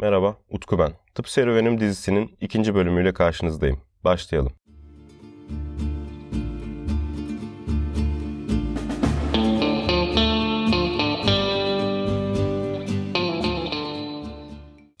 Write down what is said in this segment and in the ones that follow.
Merhaba, Utku ben. Tıp Serüvenim dizisinin ikinci bölümüyle karşınızdayım. Başlayalım.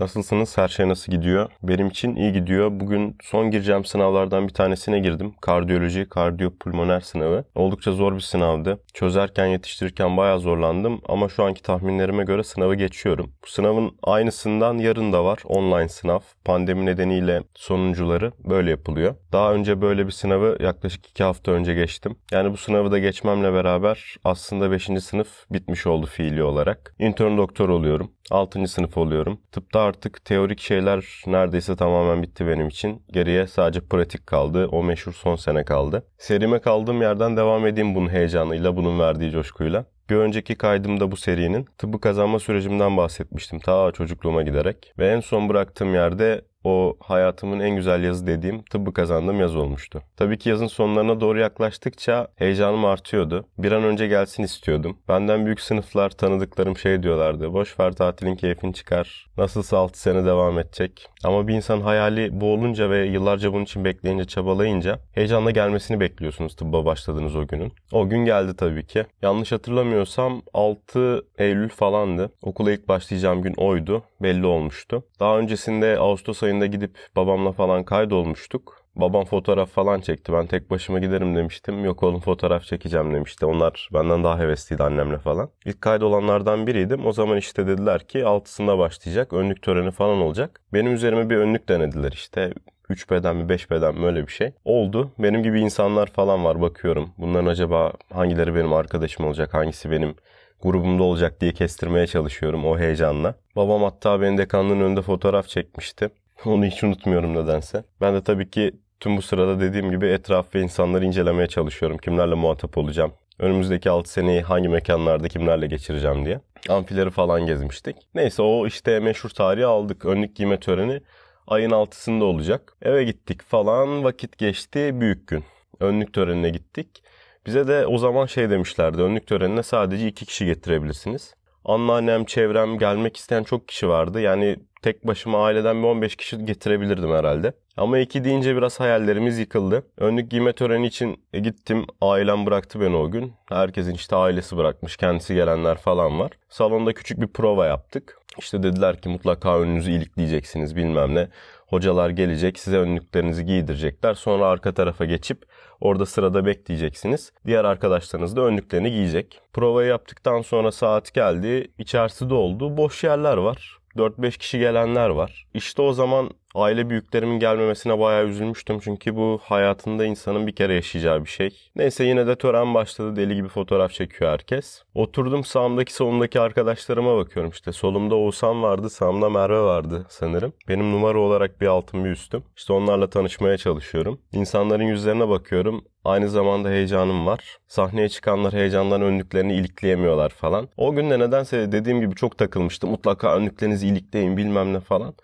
Nasılsınız? Her şey nasıl gidiyor? Benim için iyi gidiyor. Bugün son gireceğim sınavlardan bir tanesine girdim. Kardiyoloji, kardiyopulmoner sınavı. Oldukça zor bir sınavdı. Çözerken, yetiştirirken bayağı zorlandım ama şu anki tahminlerime göre sınavı geçiyorum. Bu sınavın aynısından yarın da var. Online sınav. Pandemi nedeniyle sonuncuları böyle yapılıyor. Daha önce böyle bir sınavı yaklaşık iki hafta önce geçtim. Yani bu sınavı da geçmemle beraber aslında 5. sınıf bitmiş oldu fiili olarak. Intern doktor oluyorum. 6. sınıf oluyorum. Tıpta artık teorik şeyler neredeyse tamamen bitti benim için. Geriye sadece pratik kaldı. O meşhur son sene kaldı. Serime kaldığım yerden devam edeyim bunun heyecanıyla, bunun verdiği coşkuyla. Bir önceki kaydımda bu serinin tıbbı kazanma sürecimden bahsetmiştim ta çocukluğuma giderek. Ve en son bıraktığım yerde o hayatımın en güzel yazı dediğim tıbbı kazandığım yaz olmuştu. Tabii ki yazın sonlarına doğru yaklaştıkça heyecanım artıyordu. Bir an önce gelsin istiyordum. Benden büyük sınıflar tanıdıklarım şey diyorlardı. Boş ver tatilin keyfini çıkar. Nasılsa 6 sene devam edecek. Ama bir insan hayali bu olunca ve yıllarca bunun için bekleyince çabalayınca heyecanla gelmesini bekliyorsunuz tıbba başladığınız o günün. O gün geldi tabii ki. Yanlış hatırlamıyorsam 6 Eylül falandı. Okula ilk başlayacağım gün oydu. Belli olmuştu. Daha öncesinde Ağustos ayında ayında gidip babamla falan kaydolmuştuk. Babam fotoğraf falan çekti. Ben tek başıma giderim demiştim. Yok oğlum fotoğraf çekeceğim demişti. Onlar benden daha hevesliydi annemle falan. İlk kaydolanlardan biriydim. O zaman işte dediler ki altısında başlayacak. Önlük töreni falan olacak. Benim üzerime bir önlük denediler işte. 3 beden mi 5 beden mi öyle bir şey. Oldu. Benim gibi insanlar falan var bakıyorum. Bunların acaba hangileri benim arkadaşım olacak, hangisi benim grubumda olacak diye kestirmeye çalışıyorum o heyecanla. Babam hatta beni dekanlığın önünde fotoğraf çekmişti. Onu hiç unutmuyorum nedense. Ben de tabii ki tüm bu sırada dediğim gibi etraf ve insanları incelemeye çalışıyorum. Kimlerle muhatap olacağım. Önümüzdeki 6 seneyi hangi mekanlarda kimlerle geçireceğim diye. Amfileri falan gezmiştik. Neyse o işte meşhur tarihi aldık. Önlük giyme töreni ayın 6'sında olacak. Eve gittik falan vakit geçti büyük gün. Önlük törenine gittik. Bize de o zaman şey demişlerdi. Önlük törenine sadece iki kişi getirebilirsiniz. Anneannem, çevrem gelmek isteyen çok kişi vardı. Yani tek başıma aileden bir 15 kişi getirebilirdim herhalde. Ama iki deyince biraz hayallerimiz yıkıldı. Önlük giyme töreni için gittim. Ailem bıraktı beni o gün. Herkesin işte ailesi bırakmış. Kendisi gelenler falan var. Salonda küçük bir prova yaptık. İşte dediler ki mutlaka önünüzü ilikleyeceksiniz bilmem ne. Hocalar gelecek size önlüklerinizi giydirecekler. Sonra arka tarafa geçip orada sırada bekleyeceksiniz. Diğer arkadaşlarınız da önlüklerini giyecek. Provayı yaptıktan sonra saat geldi. İçerisi doldu. Boş yerler var. 4-5 kişi gelenler var. İşte o zaman aile büyüklerimin gelmemesine bayağı üzülmüştüm. Çünkü bu hayatında insanın bir kere yaşayacağı bir şey. Neyse yine de tören başladı. Deli gibi fotoğraf çekiyor herkes. Oturdum sağımdaki solumdaki arkadaşlarıma bakıyorum işte. Solumda Oğuzhan vardı, sağımda Merve vardı sanırım. Benim numara olarak bir altın bir üstüm. İşte onlarla tanışmaya çalışıyorum. İnsanların yüzlerine bakıyorum. Aynı zamanda heyecanım var. Sahneye çıkanlar heyecandan önlüklerini ilikleyemiyorlar falan. O gün de nedense dediğim gibi çok takılmıştım. Mutlaka önlüklerinizi ilikleyin bilmem ne falan.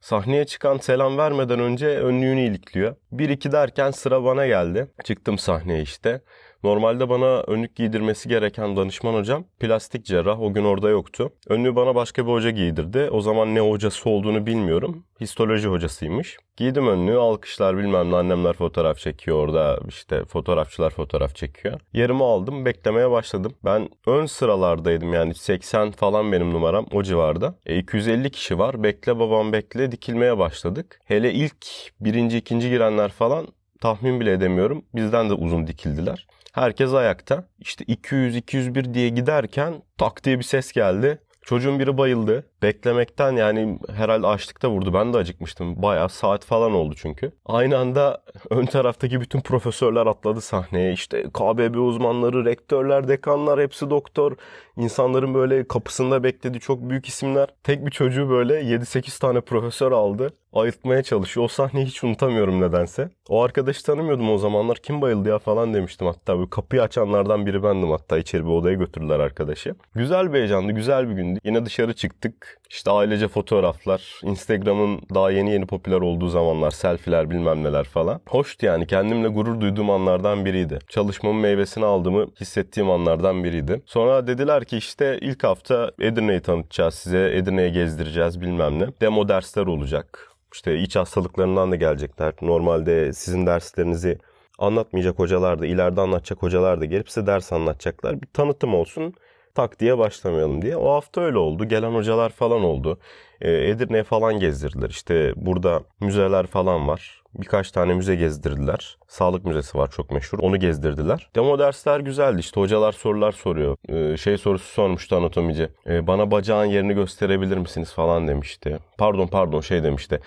Sahneye çıkan selam vermeden önce önlüğünü ilikliyor. Bir iki derken sıra bana geldi. Çıktım sahneye işte. Normalde bana önlük giydirmesi gereken danışman hocam plastik cerrah o gün orada yoktu. Önlüğü bana başka bir hoca giydirdi. O zaman ne hocası olduğunu bilmiyorum. Histoloji hocasıymış. Giydim önlüğü alkışlar bilmem ne annemler fotoğraf çekiyor orada işte fotoğrafçılar fotoğraf çekiyor. Yerimi aldım beklemeye başladım. Ben ön sıralardaydım yani 80 falan benim numaram o civarda. E, 250 kişi var bekle babam bekle dikilmeye başladık. Hele ilk birinci ikinci girenler falan tahmin bile edemiyorum. Bizden de uzun dikildiler. Herkes ayakta. İşte 200-201 diye giderken tak diye bir ses geldi. Çocuğun biri bayıldı. Beklemekten yani herhalde açlıkta vurdu. Ben de acıkmıştım. Bayağı saat falan oldu çünkü. Aynı anda ön taraftaki bütün profesörler atladı sahneye. İşte KBB uzmanları, rektörler, dekanlar hepsi doktor. İnsanların böyle kapısında bekledi çok büyük isimler. Tek bir çocuğu böyle 7-8 tane profesör aldı. Ayıltmaya çalışıyor. O sahneyi hiç unutamıyorum nedense. O arkadaşı tanımıyordum o zamanlar. Kim bayıldı ya falan demiştim hatta. Böyle kapıyı açanlardan biri bendim hatta. içeri bir odaya götürdüler arkadaşı. Güzel bir heyecandı, güzel bir gündü. Yine dışarı çıktık çıktık. İşte ailece fotoğraflar, Instagram'ın daha yeni yeni popüler olduğu zamanlar, selfiler bilmem neler falan. Hoştu yani kendimle gurur duyduğum anlardan biriydi. Çalışmamın meyvesini aldığımı hissettiğim anlardan biriydi. Sonra dediler ki işte ilk hafta Edirne'yi tanıtacağız size, Edirne'ye gezdireceğiz bilmem ne. Demo dersler olacak. İşte iç hastalıklarından da gelecekler. Normalde sizin derslerinizi anlatmayacak hocalar da, ileride anlatacak hocalar da gelip size ders anlatacaklar. Bir tanıtım olsun tak diye başlamayalım diye. O hafta öyle oldu. Gelen hocalar falan oldu. E, Edirne'ye falan gezdirdiler. İşte burada müzeler falan var. Birkaç tane müze gezdirdiler. Sağlık müzesi var çok meşhur. Onu gezdirdiler. Demo dersler güzeldi. İşte hocalar sorular soruyor. Ee, şey sorusu sormuştu anatomici. Ee, bana bacağın yerini gösterebilir misiniz falan demişti. Pardon pardon şey demişti.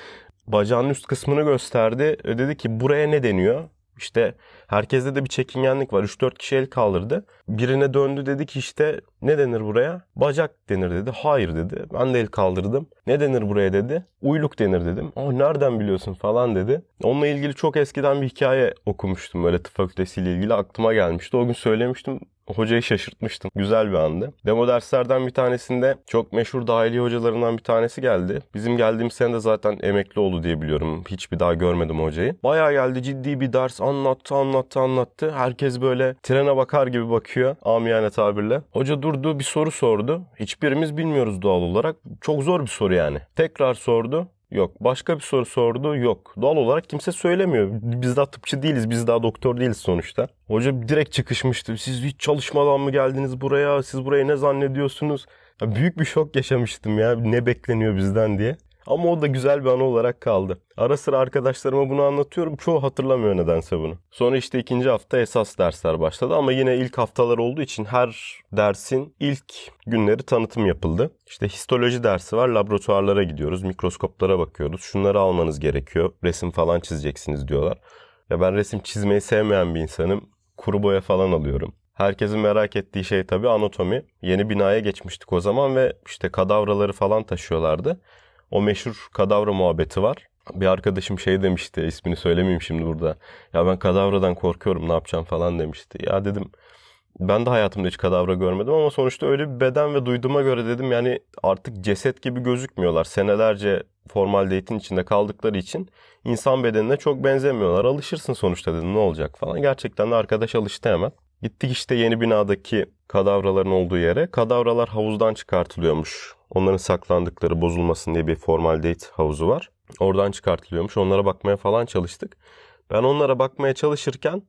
Bacağın üst kısmını gösterdi. E, dedi ki buraya ne deniyor? İşte herkeste de bir çekingenlik var. 3-4 kişi el kaldırdı. Birine döndü dedi ki işte ne denir buraya? Bacak denir dedi. Hayır dedi. Ben de el kaldırdım. Ne denir buraya dedi. Uyluk denir dedim. Aa nereden biliyorsun falan dedi. Onunla ilgili çok eskiden bir hikaye okumuştum. Böyle tıp fakültesiyle ilgili aklıma gelmişti. O gün söylemiştim. Hocayı şaşırtmıştım. Güzel bir andı. Demo derslerden bir tanesinde çok meşhur dahiliye hocalarından bir tanesi geldi. Bizim geldiğimiz sene de zaten emekli oldu diye biliyorum. Hiçbir daha görmedim hocayı. Bayağı geldi ciddi bir ders anlattı anlattı anlattı. Herkes böyle trene bakar gibi bakıyor amiyane tabirle. Hoca durdu bir soru sordu. Hiçbirimiz bilmiyoruz doğal olarak. Çok zor bir soru yani. Tekrar sordu. Yok. Başka bir soru sordu. Yok. Doğal olarak kimse söylemiyor. Biz daha tıpçı değiliz. Biz daha doktor değiliz sonuçta. Hoca direkt çıkışmıştı. Siz hiç çalışmadan mı geldiniz buraya? Siz burayı ne zannediyorsunuz? Ya büyük bir şok yaşamıştım ya. Ne bekleniyor bizden diye. Ama o da güzel bir anı olarak kaldı. Ara sıra arkadaşlarıma bunu anlatıyorum. Çoğu hatırlamıyor nedense bunu. Sonra işte ikinci hafta esas dersler başladı ama yine ilk haftalar olduğu için her dersin ilk günleri tanıtım yapıldı. İşte histoloji dersi var. Laboratuvarlara gidiyoruz. Mikroskoplara bakıyoruz. Şunları almanız gerekiyor. Resim falan çizeceksiniz diyorlar. Ya ben resim çizmeyi sevmeyen bir insanım. Kuru boya falan alıyorum. Herkesin merak ettiği şey tabii anatomi. Yeni binaya geçmiştik o zaman ve işte kadavraları falan taşıyorlardı. O meşhur kadavra muhabbeti var. Bir arkadaşım şey demişti ismini söylemeyeyim şimdi burada. Ya ben kadavradan korkuyorum ne yapacağım falan demişti. Ya dedim ben de hayatımda hiç kadavra görmedim ama sonuçta öyle bir beden ve duyduğuma göre dedim yani artık ceset gibi gözükmüyorlar. Senelerce formaldehtin içinde kaldıkları için insan bedenine çok benzemiyorlar. Alışırsın sonuçta dedim ne olacak falan. Gerçekten de arkadaş alıştı hemen. Gittik işte yeni binadaki kadavraların olduğu yere. Kadavralar havuzdan çıkartılıyormuş. Onların saklandıkları bozulmasın diye bir formaldehit havuzu var. Oradan çıkartılıyormuş. Onlara bakmaya falan çalıştık. Ben onlara bakmaya çalışırken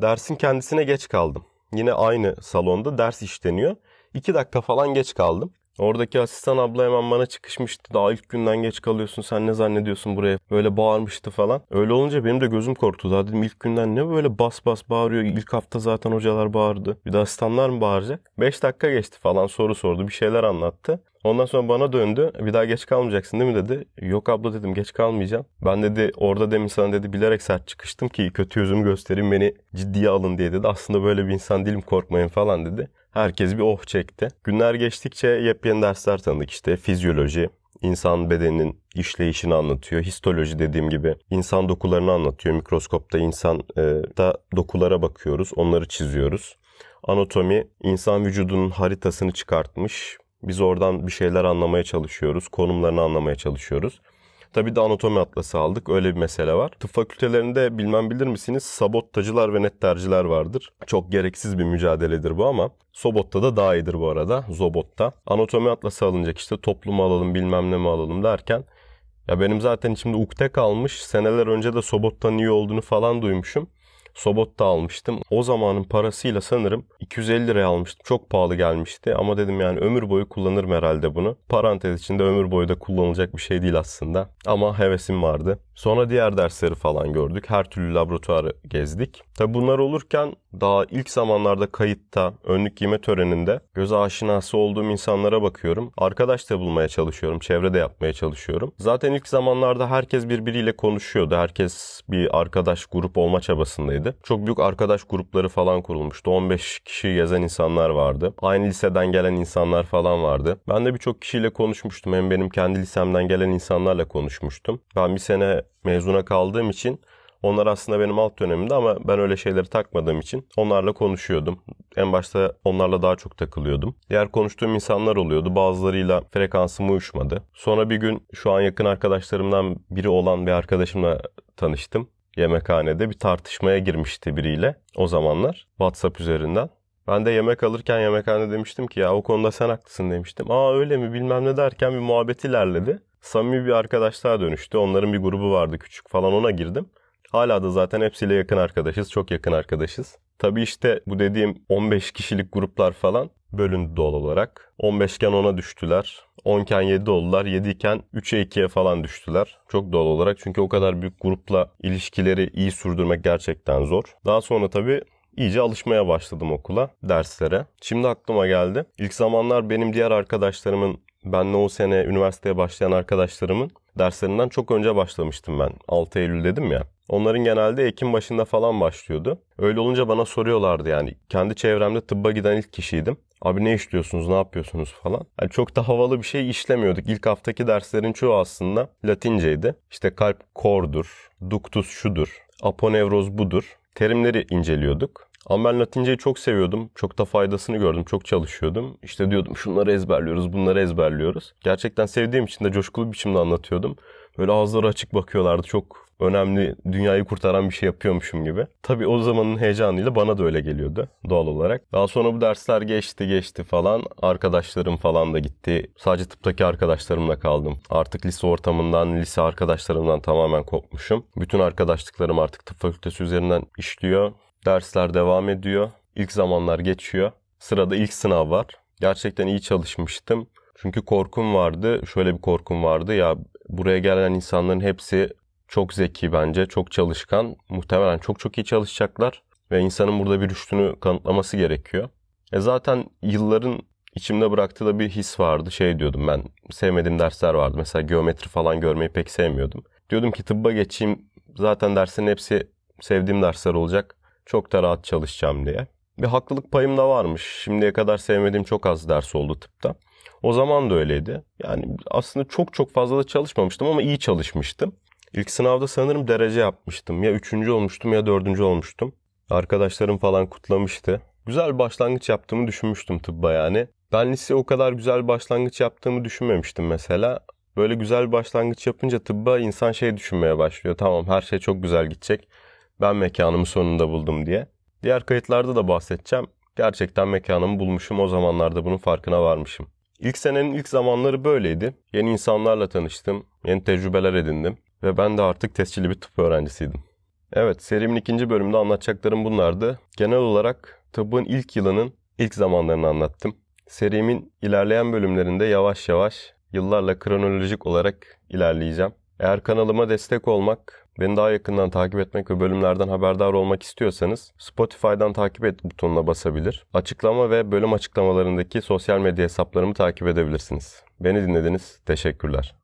dersin kendisine geç kaldım. Yine aynı salonda ders işleniyor. İki dakika falan geç kaldım. Oradaki asistan abla hemen bana çıkışmıştı. Daha ilk günden geç kalıyorsun sen ne zannediyorsun buraya? Böyle bağırmıştı falan. Öyle olunca benim de gözüm korktu. Daha dedim ilk günden ne böyle bas bas bağırıyor. İlk hafta zaten hocalar bağırdı. Bir de asistanlar mı bağıracak? 5 dakika geçti falan soru sordu. Bir şeyler anlattı. Ondan sonra bana döndü. Bir daha geç kalmayacaksın değil mi dedi. Yok abla dedim geç kalmayacağım. Ben dedi orada demin sana dedi bilerek sert çıkıştım ki kötü yüzümü göstereyim beni ciddiye alın diye dedi. Aslında böyle bir insan değilim korkmayın falan dedi. Herkes bir oh çekti. Günler geçtikçe yepyeni dersler tanıdık işte fizyoloji, insan bedeninin işleyişini anlatıyor. Histoloji dediğim gibi insan dokularını anlatıyor. Mikroskopta insan e, da dokulara bakıyoruz, onları çiziyoruz. Anatomi insan vücudunun haritasını çıkartmış. Biz oradan bir şeyler anlamaya çalışıyoruz, konumlarını anlamaya çalışıyoruz. Tabii de anatomi atlası aldık. Öyle bir mesele var. Tıp fakültelerinde bilmem bilir misiniz sabottacılar ve netterciler vardır. Çok gereksiz bir mücadeledir bu ama Sobot'ta da daha iyidir bu arada. Zobot'ta. Anatomi atlası alınacak işte toplumu alalım bilmem ne mi alalım derken ya benim zaten içimde ukde kalmış. Seneler önce de Sobot'tan iyi olduğunu falan duymuşum. Sobot'ta almıştım. O zamanın parasıyla sanırım 250 liraya almıştım. Çok pahalı gelmişti ama dedim yani ömür boyu kullanırım herhalde bunu. Parantez içinde ömür boyu da kullanılacak bir şey değil aslında. Ama hevesim vardı. Sonra diğer dersleri falan gördük. Her türlü laboratuvarı gezdik. Tabi bunlar olurken daha ilk zamanlarda kayıtta, önlük giyme töreninde göze aşinası olduğum insanlara bakıyorum. Arkadaş da bulmaya çalışıyorum, çevrede yapmaya çalışıyorum. Zaten ilk zamanlarda herkes birbiriyle konuşuyordu. Herkes bir arkadaş grup olma çabasındaydı. Çok büyük arkadaş grupları falan kurulmuştu. 15 kişi gezen insanlar vardı. Aynı liseden gelen insanlar falan vardı. Ben de birçok kişiyle konuşmuştum. Hem benim kendi lisemden gelen insanlarla konuşmuştum. Ben bir sene mezuna kaldığım için Onlar aslında benim alt dönemimde ama ben öyle şeyleri takmadığım için onlarla konuşuyordum. En başta onlarla daha çok takılıyordum. Diğer konuştuğum insanlar oluyordu. Bazılarıyla frekansım uyuşmadı. Sonra bir gün şu an yakın arkadaşlarımdan biri olan bir arkadaşımla tanıştım. Yemekhanede bir tartışmaya girmişti biriyle o zamanlar WhatsApp üzerinden. Ben de yemek alırken yemekhanede demiştim ki ya o konuda sen haklısın demiştim. Aa öyle mi bilmem ne derken bir muhabbet ilerledi. Samimi bir arkadaşlığa dönüştü. Onların bir grubu vardı küçük falan ona girdim. Hala da zaten hepsiyle yakın arkadaşız. Çok yakın arkadaşız. Tabii işte bu dediğim 15 kişilik gruplar falan bölündü doğal olarak. 15 iken 10'a düştüler. 10 iken 7 oldular. 7 iken 3'e 2'ye falan düştüler. Çok doğal olarak. Çünkü o kadar büyük grupla ilişkileri iyi sürdürmek gerçekten zor. Daha sonra tabii iyice alışmaya başladım okula, derslere. Şimdi aklıma geldi. İlk zamanlar benim diğer arkadaşlarımın, benle o sene üniversiteye başlayan arkadaşlarımın derslerinden çok önce başlamıştım ben. 6 Eylül dedim ya. Onların genelde Ekim başında falan başlıyordu. Öyle olunca bana soruyorlardı yani. Kendi çevremde tıbba giden ilk kişiydim. Abi ne işliyorsunuz, ne yapıyorsunuz falan. Yani çok da havalı bir şey işlemiyorduk. İlk haftaki derslerin çoğu aslında Latinceydi. İşte kalp kordur, ductus şudur, aponevroz budur. Terimleri inceliyorduk. Ama ben Latinceyi çok seviyordum. Çok da faydasını gördüm. Çok çalışıyordum. İşte diyordum şunları ezberliyoruz, bunları ezberliyoruz. Gerçekten sevdiğim için de coşkulu bir biçimde anlatıyordum. Böyle ağızları açık bakıyorlardı. Çok önemli, dünyayı kurtaran bir şey yapıyormuşum gibi. Tabii o zamanın heyecanıyla bana da öyle geliyordu doğal olarak. Daha sonra bu dersler geçti geçti falan. Arkadaşlarım falan da gitti. Sadece tıptaki arkadaşlarımla kaldım. Artık lise ortamından, lise arkadaşlarımdan tamamen kopmuşum. Bütün arkadaşlıklarım artık tıp fakültesi üzerinden işliyor. Dersler devam ediyor. İlk zamanlar geçiyor. Sırada ilk sınav var. Gerçekten iyi çalışmıştım. Çünkü korkum vardı. Şöyle bir korkum vardı. Ya buraya gelen insanların hepsi çok zeki bence, çok çalışkan. Muhtemelen çok çok iyi çalışacaklar. Ve insanın burada bir rüştünü kanıtlaması gerekiyor. E zaten yılların içimde bıraktığı da bir his vardı. Şey diyordum ben, sevmediğim dersler vardı. Mesela geometri falan görmeyi pek sevmiyordum. Diyordum ki tıbba geçeyim. Zaten derslerin hepsi sevdiğim dersler olacak. Çok da rahat çalışacağım diye. Bir haklılık payım da varmış. Şimdiye kadar sevmediğim çok az ders oldu tıpta. O zaman da öyleydi. Yani aslında çok çok fazla da çalışmamıştım ama iyi çalışmıştım. İlk sınavda sanırım derece yapmıştım. Ya üçüncü olmuştum ya dördüncü olmuştum. Arkadaşlarım falan kutlamıştı. Güzel başlangıç yaptığımı düşünmüştüm tıbba yani. Ben lise o kadar güzel başlangıç yaptığımı düşünmemiştim mesela. Böyle güzel başlangıç yapınca tıbba insan şey düşünmeye başlıyor. Tamam her şey çok güzel gidecek. Ben mekanımı sonunda buldum diye. Diğer kayıtlarda da bahsedeceğim. Gerçekten mekanımı bulmuşum. O zamanlarda bunun farkına varmışım. İlk senenin ilk zamanları böyleydi. Yeni insanlarla tanıştım. Yeni tecrübeler edindim. Ve ben de artık tescilli bir tıp öğrencisiydim. Evet serimin ikinci bölümünde anlatacaklarım bunlardı. Genel olarak tıbbın ilk yılının ilk zamanlarını anlattım. Serimin ilerleyen bölümlerinde yavaş yavaş yıllarla kronolojik olarak ilerleyeceğim. Eğer kanalıma destek olmak, beni daha yakından takip etmek ve bölümlerden haberdar olmak istiyorsanız Spotify'dan takip et butonuna basabilir. Açıklama ve bölüm açıklamalarındaki sosyal medya hesaplarımı takip edebilirsiniz. Beni dinlediniz. Teşekkürler.